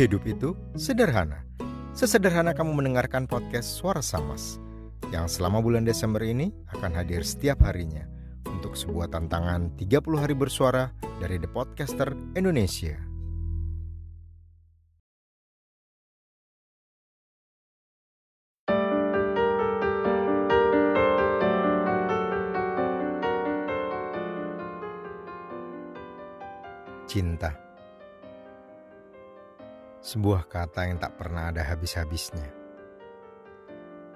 Hidup itu sederhana. Sesederhana kamu mendengarkan podcast Suara Samas yang selama bulan Desember ini akan hadir setiap harinya untuk sebuah tantangan 30 hari bersuara dari The Podcaster Indonesia. Cinta Sebuah kata yang tak pernah ada habis-habisnya.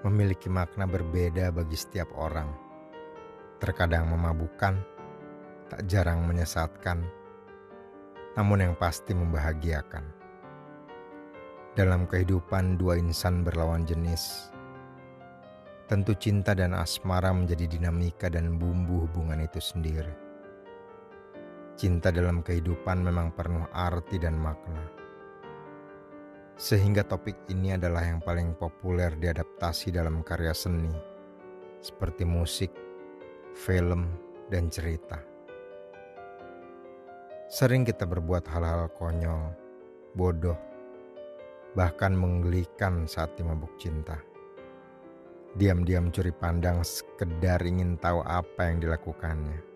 Memiliki makna berbeda bagi setiap orang. Terkadang memabukkan Tak jarang menyesatkan Namun yang pasti membahagiakan. Dalam kehidupan dua insan berlawan jenis Tentu cinta dan asmara menjadi dinamika dan bumbu hubungan itu sendiri. Cinta dalam kehidupan memang penuh arti dan makna. Sehingga topik ini adalah yang paling populer diadaptasi dalam karya seni, seperti musik, film, dan cerita. Sering kita berbuat hal-hal konyol, bodoh, bahkan menggelikan saat dimabuk cinta. Diam-diam curi pandang sekedar ingin tahu apa yang dilakukannya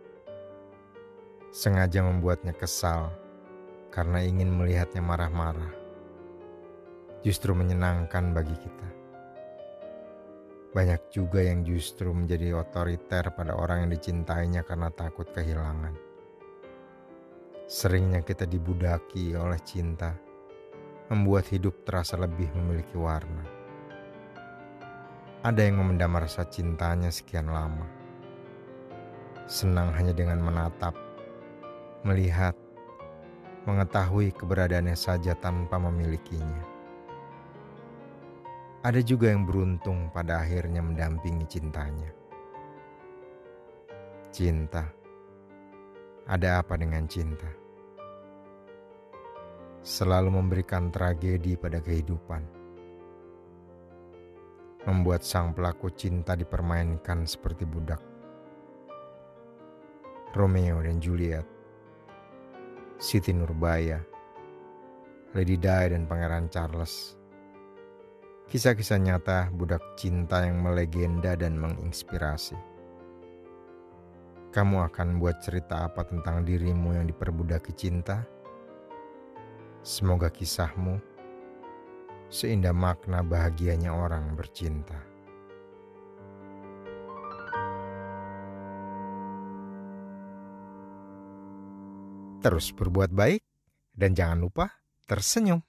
sengaja membuatnya kesal karena ingin melihatnya marah-marah. Justru menyenangkan bagi kita. Banyak juga yang justru menjadi otoriter pada orang yang dicintainya karena takut kehilangan. Seringnya kita dibudaki oleh cinta, membuat hidup terasa lebih memiliki warna. Ada yang memendam rasa cintanya sekian lama. Senang hanya dengan menatap melihat, mengetahui keberadaannya saja tanpa memilikinya. Ada juga yang beruntung pada akhirnya mendampingi cintanya. Cinta, ada apa dengan cinta? Selalu memberikan tragedi pada kehidupan, membuat sang pelaku cinta dipermainkan seperti budak. Romeo dan Juliet Siti Nurbaya, Lady Di dan Pangeran Charles. Kisah-kisah nyata budak cinta yang melegenda dan menginspirasi. Kamu akan buat cerita apa tentang dirimu yang diperbudaki cinta? Semoga kisahmu seindah makna bahagianya orang bercinta. Terus berbuat baik dan jangan lupa tersenyum.